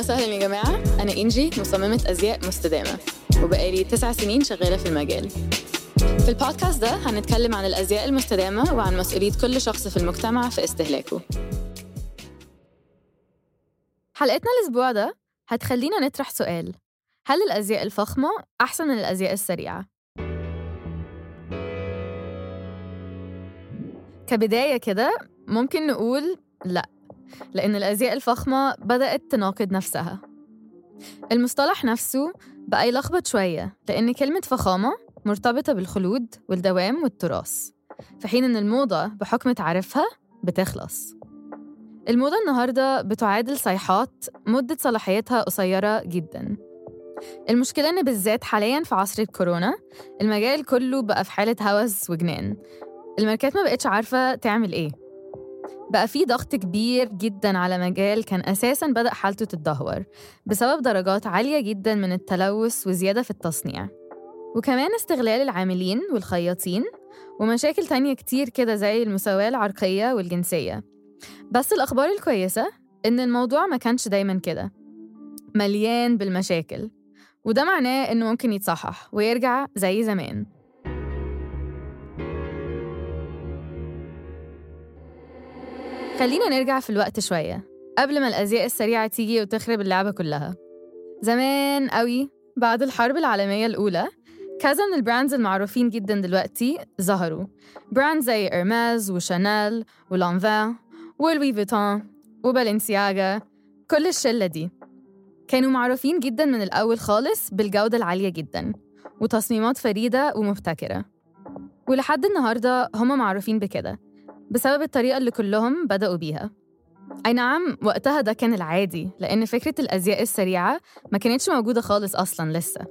وسهلا يا جماعة. أنا إنجي مصممة أزياء مستدامة. وبقالي تسع سنين شغالة في المجال. في البودكاست ده هنتكلم عن الأزياء المستدامة وعن مسؤولية كل شخص في المجتمع في استهلاكه. حلقتنا الأسبوع ده هتخلينا نطرح سؤال. هل الأزياء الفخمة أحسن من الأزياء السريعة؟ كبداية كده ممكن نقول لأ. لأن الأزياء الفخمة بدأت تناقض نفسها. المصطلح نفسه بقى يلخبط شوية لأن كلمة فخامة مرتبطة بالخلود والدوام والتراث في حين إن الموضة بحكم تعريفها بتخلص. الموضة النهاردة بتعادل صيحات مدة صلاحيتها قصيرة جدا. المشكلة إن بالذات حاليا في عصر الكورونا المجال كله بقى في حالة هوس وجنان. الماركات ما بقتش عارفة تعمل إيه. بقى في ضغط كبير جدا على مجال كان أساسا بدأ حالته تتدهور بسبب درجات عالية جدا من التلوث وزيادة في التصنيع. وكمان استغلال العاملين والخياطين ومشاكل تانية كتير كده زي المساواة العرقية والجنسية. بس الأخبار الكويسة إن الموضوع ما كانش دايما كده. مليان بالمشاكل. وده معناه إنه ممكن يتصحح ويرجع زي زمان. خلينا نرجع في الوقت شوية قبل ما الأزياء السريعة تيجي وتخرب اللعبة كلها. زمان قوي بعد الحرب العالمية الأولى كذا من ال brands المعروفين جدا دلوقتي ظهروا. brand زي إرماز وشانيل ولانفان ولوي فيتون وبالنسياغا كل الشلة دي. كانوا معروفين جدا من الأول خالص بالجودة العالية جدا وتصميمات فريدة ومبتكرة. ولحد النهاردة هم معروفين بكده. بسبب الطريقة اللي كلهم بدأوا بيها. أي نعم وقتها ده كان العادي لأن فكرة الأزياء السريعة ما كانتش موجودة خالص أصلا لسه.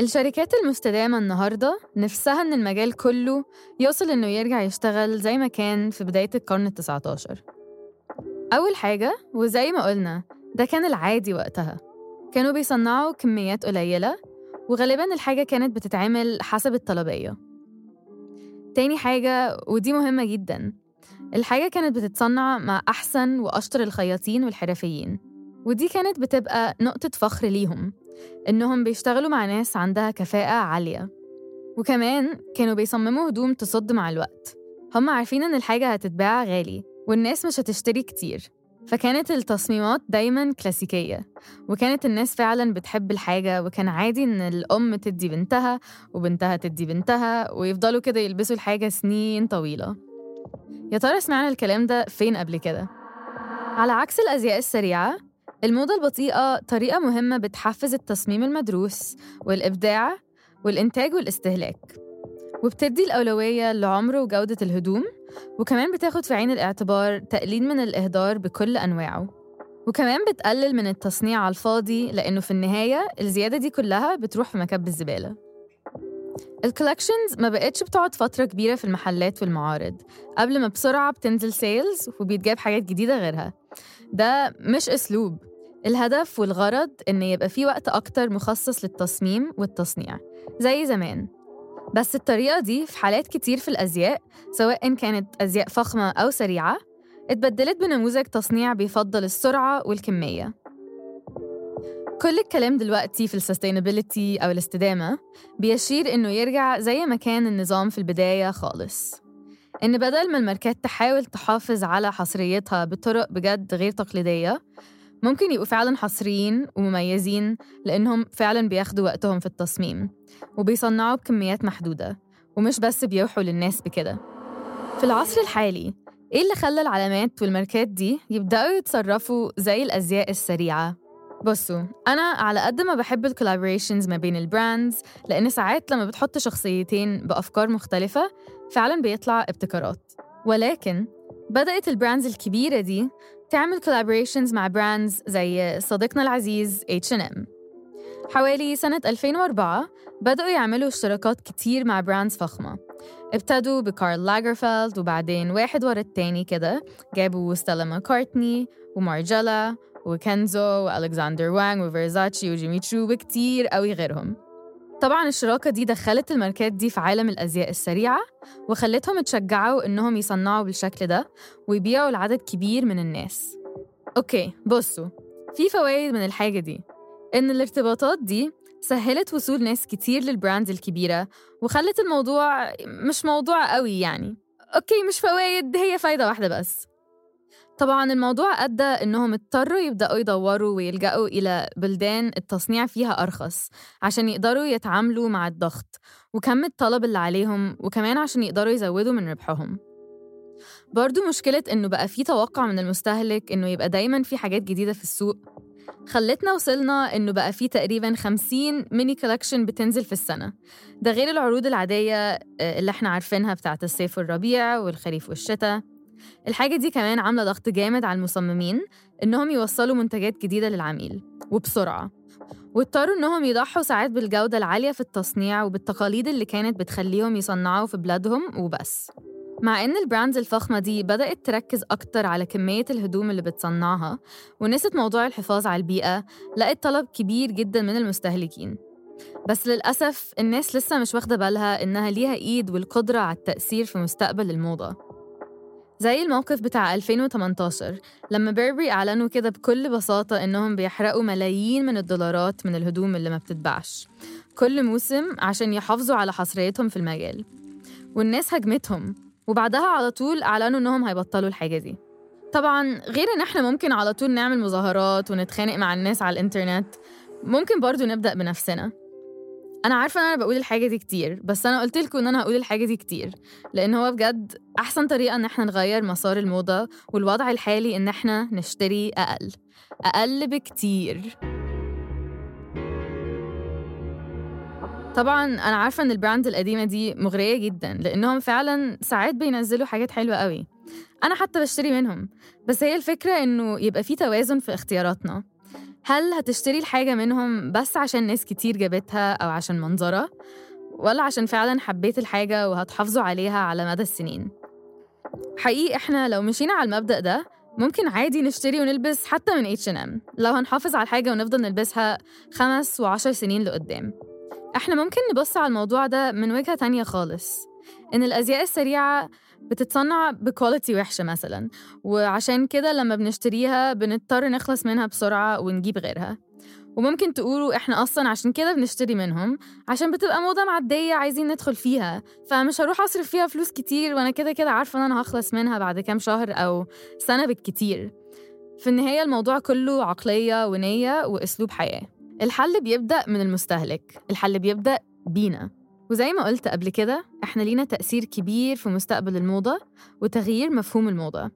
الشركات المستدامة النهاردة نفسها إن المجال كله يوصل إنه يرجع يشتغل زي ما كان في بداية القرن التسعة عشر أول حاجة وزي ما قلنا ده كان العادي وقتها. كانوا بيصنعوا كميات قليلة وغالبا الحاجة كانت بتتعمل حسب الطلبية. تاني حاجة ودي مهمة جدا. الحاجة كانت بتتصنع مع أحسن وأشطر الخياطين والحرفيين ودي كانت بتبقى نقطة فخر ليهم إنهم بيشتغلوا مع ناس عندها كفاءة عالية. وكمان كانوا بيصمموا هدوم تصد مع الوقت. هم عارفين إن الحاجة هتتباع غالي والناس مش هتشتري كتير. فكانت التصميمات دايما كلاسيكية وكانت الناس فعلا بتحب الحاجة وكان عادي إن الأم تدي بنتها وبنتها تدي بنتها ويفضلوا كده يلبسوا الحاجة سنين طويلة يا ترى سمعنا الكلام ده فين قبل كده؟ على عكس الأزياء السريعة الموضة البطيئة طريقة مهمة بتحفز التصميم المدروس والإبداع والإنتاج والاستهلاك وبتدي الأولوية لعمر وجودة الهدوم وكمان بتاخد في عين الاعتبار تقليل من الإهدار بكل أنواعه. وكمان بتقلل من التصنيع على الفاضي لأنه في النهاية الزيادة دي كلها بتروح في مكب الزبالة. ال collections ما بقتش بتقعد فترة كبيرة في المحلات والمعارض. قبل ما بسرعة بتنزل sales وبيتجاب حاجات جديدة غيرها. ده مش أسلوب. الهدف والغرض إن يبقى في وقت أكتر مخصص للتصميم والتصنيع. زي زمان. بس الطريقة دي في حالات كتير في الأزياء سواء كانت أزياء فخمة أو سريعة اتبدلت بنموذج تصنيع بيفضل السرعة والكمية. كل الكلام دلوقتي في ال sustainability أو الاستدامة بيشير إنه يرجع زي ما كان النظام في البداية خالص. إن بدل ما الماركات تحاول تحافظ على حصريتها بطرق بجد غير تقليدية ممكن يبقوا فعلا حصريين ومميزين لأنهم فعلا بياخدوا وقتهم في التصميم وبيصنعوا بكميات محدودة ومش بس بيوحوا للناس بكده في العصر الحالي إيه اللي خلى العلامات والماركات دي يبدأوا يتصرفوا زي الأزياء السريعة؟ بصوا أنا على قد ما بحب ال collaborations ما بين ال brands لأن ساعات لما بتحط شخصيتين بأفكار مختلفة فعلا بيطلع ابتكارات ولكن بدأت ال brands الكبيرة دي تعمل collaborations مع brands زي صديقنا العزيز H&M. حوالي سنة 2004 بدأوا يعملوا اشتراكات كتير مع brands فخمة. ابتدوا بكارل لاجرفيلد وبعدين واحد ورا التاني كده جابوا ستيلا ماكارتني ومارجيلا وكنزو وألكسندر وانغ وفيرزاتشي وجيمي تشو وكتير قوي غيرهم. طبعا الشراكة دي دخلت الماركات دي في عالم الأزياء السريعة وخلتهم يتشجعوا إنهم يصنعوا بالشكل ده ويبيعوا لعدد كبير من الناس. okay بصوا في فوائد من الحاجة دي. إن الارتباطات دي سهلت وصول ناس كتير لل brands الكبيرة وخلت الموضوع مش موضوع قوي يعني. okay مش فوائد هي فايدة واحدة بس. طبعا الموضوع أدى إنهم اضطروا يبدأوا يدوروا ويلجأوا إلى بلدان التصنيع فيها أرخص عشان يقدروا يتعاملوا مع الضغط وكم الطلب اللي عليهم وكمان عشان يقدروا يزودوا من ربحهم. برضو مشكلة إنه بقى في توقع من المستهلك إنه يبقى دايما في حاجات جديدة في السوق. خلتنا وصلنا إنه بقى في تقريبا 50 mini collection بتنزل في السنة. ده غير العروض العادية آه، اللي إحنا عارفينها بتاعت الصيف والربيع والخريف والشتاء. الحاجة دي كمان عاملة ضغط جامد على المصممين إنهم يوصلوا منتجات جديدة للعميل وبسرعة. واضطروا إنهم يضحوا ساعات بالجودة العالية في التصنيع وبالتقاليد اللي كانت بتخليهم يصنعوا في بلادهم وبس. مع إن ال brands الفخمة دي بدأت تركز أكتر على كمية الهدوم اللي بتصنعها ونسيت موضوع الحفاظ على البيئة لقت طلب كبير جدا من المستهلكين. بس للأسف الناس لسه مش واخدة بالها إنها ليها إيد والقدرة على التأثير في مستقبل الموضة. زي الموقف بتاع 2018 لما Burberry أعلنوا كده بكل بساطة إنهم بيحرقوا ملايين من الدولارات من الهدوم اللي ما بتتباعش كل موسم عشان يحافظوا على حصريتهم في المجال. والناس هجمتهم وبعدها على طول أعلنوا إنهم هيبطلوا الحاجة دي. طبعا غير إن إحنا ممكن على طول نعمل مظاهرات ونتخانق مع الناس على الإنترنت ممكن برضو نبدأ بنفسنا. أنا عارفة إن أنا بقول الحاجة دي كتير بس أنا قلت لكم إن أنا هقول الحاجة دي كتير لأن هو بجد أحسن طريقة إن إحنا نغير مسار الموضة والوضع الحالي إن إحنا نشتري أقل أقل بكتير. طبعا أنا عارفة إن البراند القديمة دي مغرية جدا لأنهم فعلا ساعات بينزلوا حاجات حلوة قوي. أنا حتى بشتري منهم بس هي الفكرة إنه يبقى في توازن في اختياراتنا. هل هتشتري الحاجة منهم بس عشان ناس كتير جابتها أو عشان منظرة؟ ولا عشان فعلا حبيت الحاجة وهتحافظوا عليها على مدى السنين؟ حقيقي إحنا لو مشينا على المبدأ ده ممكن عادي نشتري ونلبس حتى من H&M لو هنحافظ على الحاجة ونفضل نلبسها خمس وعشر سنين لقدام. إحنا ممكن نبص على الموضوع ده من وجهة تانية خالص. إن الأزياء السريعة بتتصنع بكواليتي وحشة مثلا. وعشان كده لما بنشتريها بنضطر نخلص منها بسرعة ونجيب غيرها. وممكن تقولوا إحنا أصلا عشان كده بنشتري منهم عشان بتبقى موضة معدية عايزين ندخل فيها. فمش هروح أصرف فيها فلوس كتير وأنا كده كده عارفة إن أنا هخلص منها بعد كام شهر أو سنة بالكتير. في النهاية الموضوع كله عقلية ونية وأسلوب حياة. الحل بيبدأ من المستهلك. الحل بيبدأ بينا. وزي ما قلت قبل كده إحنا لينا تأثير كبير في مستقبل الموضة وتغيير مفهوم الموضة.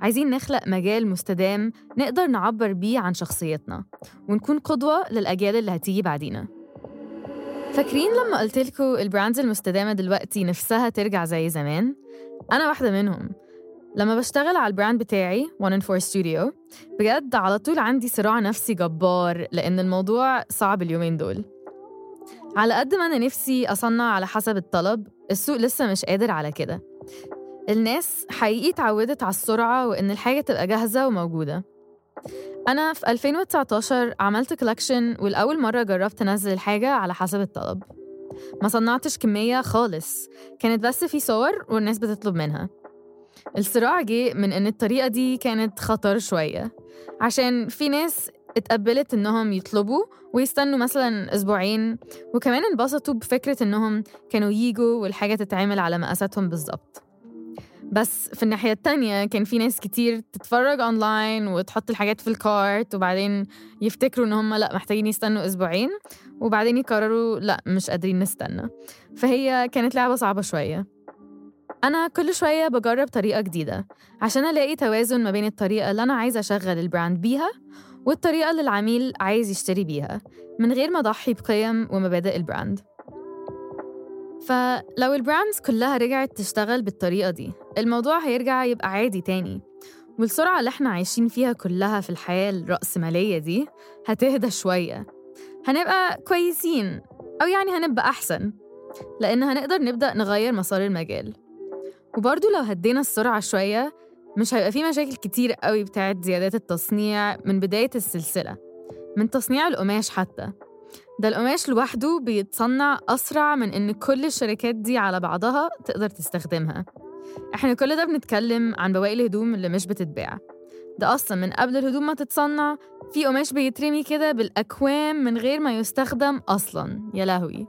عايزين نخلق مجال مستدام نقدر نعبر بيه عن شخصيتنا ونكون قدوة للأجيال اللي هتيجي بعدينا. فاكرين لما قلت البراندز المستدامة دلوقتي نفسها ترجع زي زمان؟ أنا واحدة منهم. لما بشتغل على ال brand بتاعي 1 in 4 ستوديو بجد على طول عندي صراع نفسي جبار لأن الموضوع صعب اليومين دول. على قد ما أنا نفسي أصنع على حسب الطلب السوق لسه مش قادر على كده. الناس حقيقي اتعودت على السرعة وإن الحاجة تبقى جاهزة وموجودة. أنا في 2019 عملت collection ولأول مرة جربت أنزل الحاجة على حسب الطلب. ما صنعتش كمية خالص كانت بس في صور والناس بتطلب منها. الصراع جه من إن الطريقة دي كانت خطر شوية عشان في ناس اتقبلت إنهم يطلبوا ويستنوا مثلا أسبوعين وكمان انبسطوا بفكرة إنهم كانوا ييجوا والحاجة تتعمل على مقاساتهم بالظبط. بس في الناحية التانية كان في ناس كتير تتفرج أونلاين وتحط الحاجات في الكارت وبعدين يفتكروا إن هم لأ محتاجين يستنوا أسبوعين وبعدين يقرروا لأ مش قادرين نستنى. فهي كانت لعبة صعبة شوية. أنا كل شوية بجرب طريقة جديدة عشان ألاقي توازن ما بين الطريقة اللي أنا عايزة أشغل ال brand بيها والطريقة اللي العميل عايز يشتري بيها من غير ما أضحي بقيم ومبادئ ال brand. فلو ال brands كلها رجعت تشتغل بالطريقة دي الموضوع هيرجع يبقى عادي تاني. والسرعة اللي إحنا عايشين فيها كلها في الحياة الرأسمالية دي هتهدى شوية. هنبقى كويسين أو يعني هنبقى أحسن لأن هنقدر نبدأ نغير مسار المجال. وبرضه لو هدينا السرعة شوية مش هيبقى في مشاكل كتير قوي بتاعت زيادات التصنيع من بداية السلسلة من تصنيع القماش حتى. ده القماش لوحده بيتصنع أسرع من إن كل الشركات دي على بعضها تقدر تستخدمها. إحنا كل ده بنتكلم عن بواقي الهدوم اللي مش بتتباع. ده أصلا من قبل الهدوم ما تتصنع في قماش بيترمي كده بالأكوام من غير ما يستخدم أصلا. يا لهوي.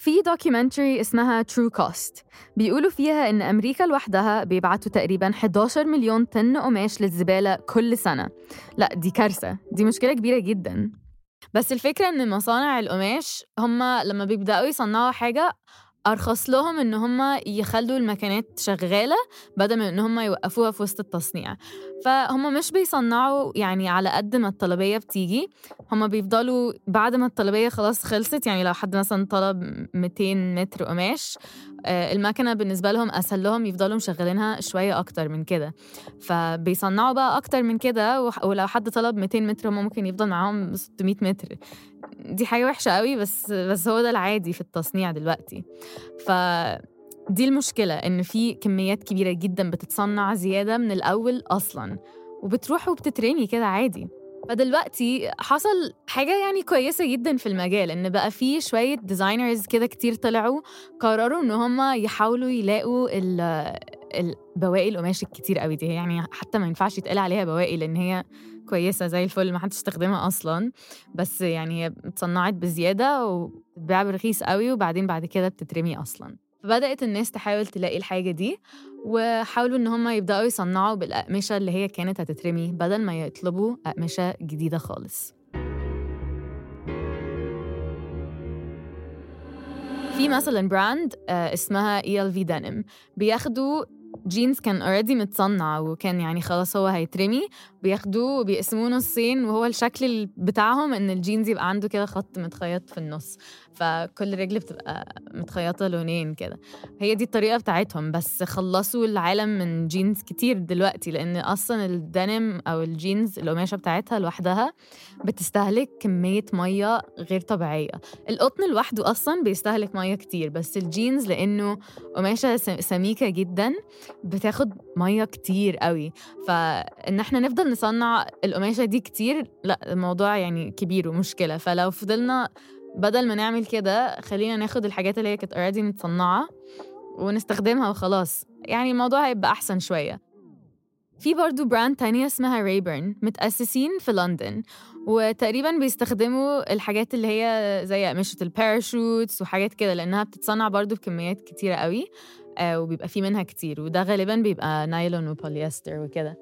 في documentary اسمها True Cost بيقولوا فيها إن أمريكا لوحدها بيبعتوا تقريبا 11 مليون طن قماش للزبالة كل سنة. لا دي كارثة. دي مشكلة كبيرة جدا. بس الفكرة إن مصانع القماش هما لما بيبدأوا يصنعوا حاجة أرخص لهم إن هم يخلوا المكانات شغالة بدل من إن هم يوقفوها في وسط التصنيع. فهم مش بيصنعوا يعني على قد ما الطلبية بتيجي. هم بيفضلوا بعد ما الطلبية خلاص خلصت يعني لو حد مثلا طلب 200 متر قماش آه، المكنة بالنسبة لهم أسهل لهم يفضلوا مشغلينها شوية أكتر من كده. فبيصنعوا بقى أكتر من كده ولو حد طلب 200 متر هم ممكن يفضل معاهم 600 متر. دي حاجة وحشة قوي بس بس هو ده العادي في التصنيع دلوقتي. ف دي المشكلة إن في كميات كبيرة جدا بتتصنع زيادة من الأول أصلا وبتروح وبتترمي كده عادي. فدلوقتي حصل حاجة يعني كويسة جدا في المجال إن بقى في شوية ديزاينرز كده كتير طلعوا قرروا إن هم يحاولوا يلاقوا البواقي القماش الكتير قوي دي. يعني حتى ما ينفعش يتقال عليها بواقي لأن هي كويسة زي الفل ما حدش استخدمها أصلا بس يعني هي اتصنعت بزيادة وبتتباع برخيص قوي وبعدين بعد كده بتترمي أصلا. فبدأت الناس تحاول تلاقي الحاجة دي وحاولوا إن هم يبدأوا يصنعوا بالأقمشة اللي هي كانت هتترمي بدل ما يطلبوا أقمشة جديدة خالص. في مثلا براند آه، اسمها اي ال في دينم بياخدوا جينز كان already متصنع وكان يعني خلاص هو هيترمي بياخدوه وبيقسموه نصين وهو الشكل بتاعهم إن الجينز يبقى عنده كده خط متخيط في النص فكل رجل بتبقى متخيطة لونين كده. هي دي الطريقة بتاعتهم بس خلصوا العالم من جينز كتير دلوقتي لأن أصلا الدنم أو الجينز القماشة بتاعتها لوحدها بتستهلك كمية مية غير طبيعية. القطن لوحده أصلا بيستهلك مية كتير بس الجينز لأنه قماشة سميكة جدا بتاخد مية كتير قوي. فإن إحنا نفضل نصنع القماشة دي كتير لأ الموضوع يعني كبير ومشكلة. فلو فضلنا بدل ما نعمل كده خلينا ناخد الحاجات اللي هي كانت already متصنعة ونستخدمها وخلاص. يعني الموضوع هيبقى أحسن شوية. في برضو brand تانية اسمها Raeburn متأسسين في لندن وتقريبا بيستخدموا الحاجات اللي هي زي أقمشة ال parachutes وحاجات كده لأنها بتتصنع برضو بكميات كتيرة قوي آه، وبيبقى في منها كتير وده غالبا بيبقى نايلون وبوليستر وكده.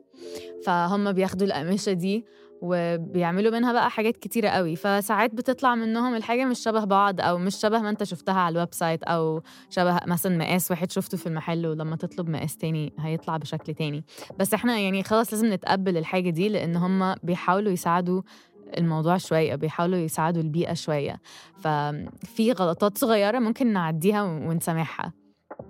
فهم بياخدوا الأقمشة دي وبيعملوا منها بقى حاجات كتيرة قوي. فساعات بتطلع منهم الحاجة مش شبه بعض أو مش شبه ما أنت شفتها على ال website أو شبه مثلا مقاس واحد شفته في المحل ولما تطلب مقاس تاني هيطلع بشكل تاني. بس إحنا يعني خلاص لازم نتقبل الحاجة دي لأن هم بيحاولوا يساعدوا الموضوع شوية بيحاولوا يساعدوا البيئة شوية. ففي غلطات صغيرة ممكن نعديها ونسامحها.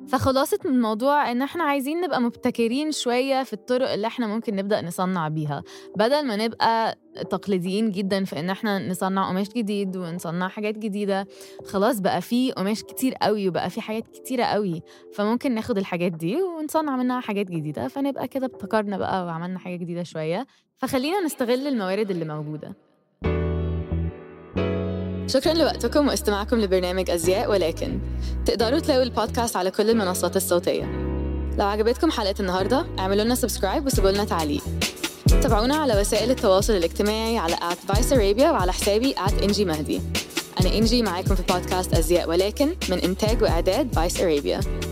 فخلاصة الموضوع إن إحنا عايزين نبقى مبتكرين شوية في الطرق اللي إحنا ممكن نبدأ نصنع بيها. بدل ما نبقى تقليديين جدا في إن إحنا نصنع قماش جديد ونصنع حاجات جديدة خلاص بقى في قماش كتير قوي وبقى في حاجات كتيرة قوي فممكن ناخد الحاجات دي ونصنع منها حاجات جديدة. فنبقى كده ابتكرنا بقى وعملنا حاجة جديدة شوية. فخلينا نستغل الموارد اللي موجودة. شكرا لوقتكم واستماعكم لبرنامج أزياء ولكن. تقدروا تلاقوا البودكاست على كل المنصات الصوتية. لو عجبتكم حلقة النهاردة اعملوا لنا سبسكرايب وسيبوا لنا تعليق. تابعونا على وسائل التواصل الاجتماعي على at وعلى حسابي at إنجي مهدي أنا إنجي معاكم في بودكاست أزياء ولكن من إنتاج وإعداد Vice Arabia.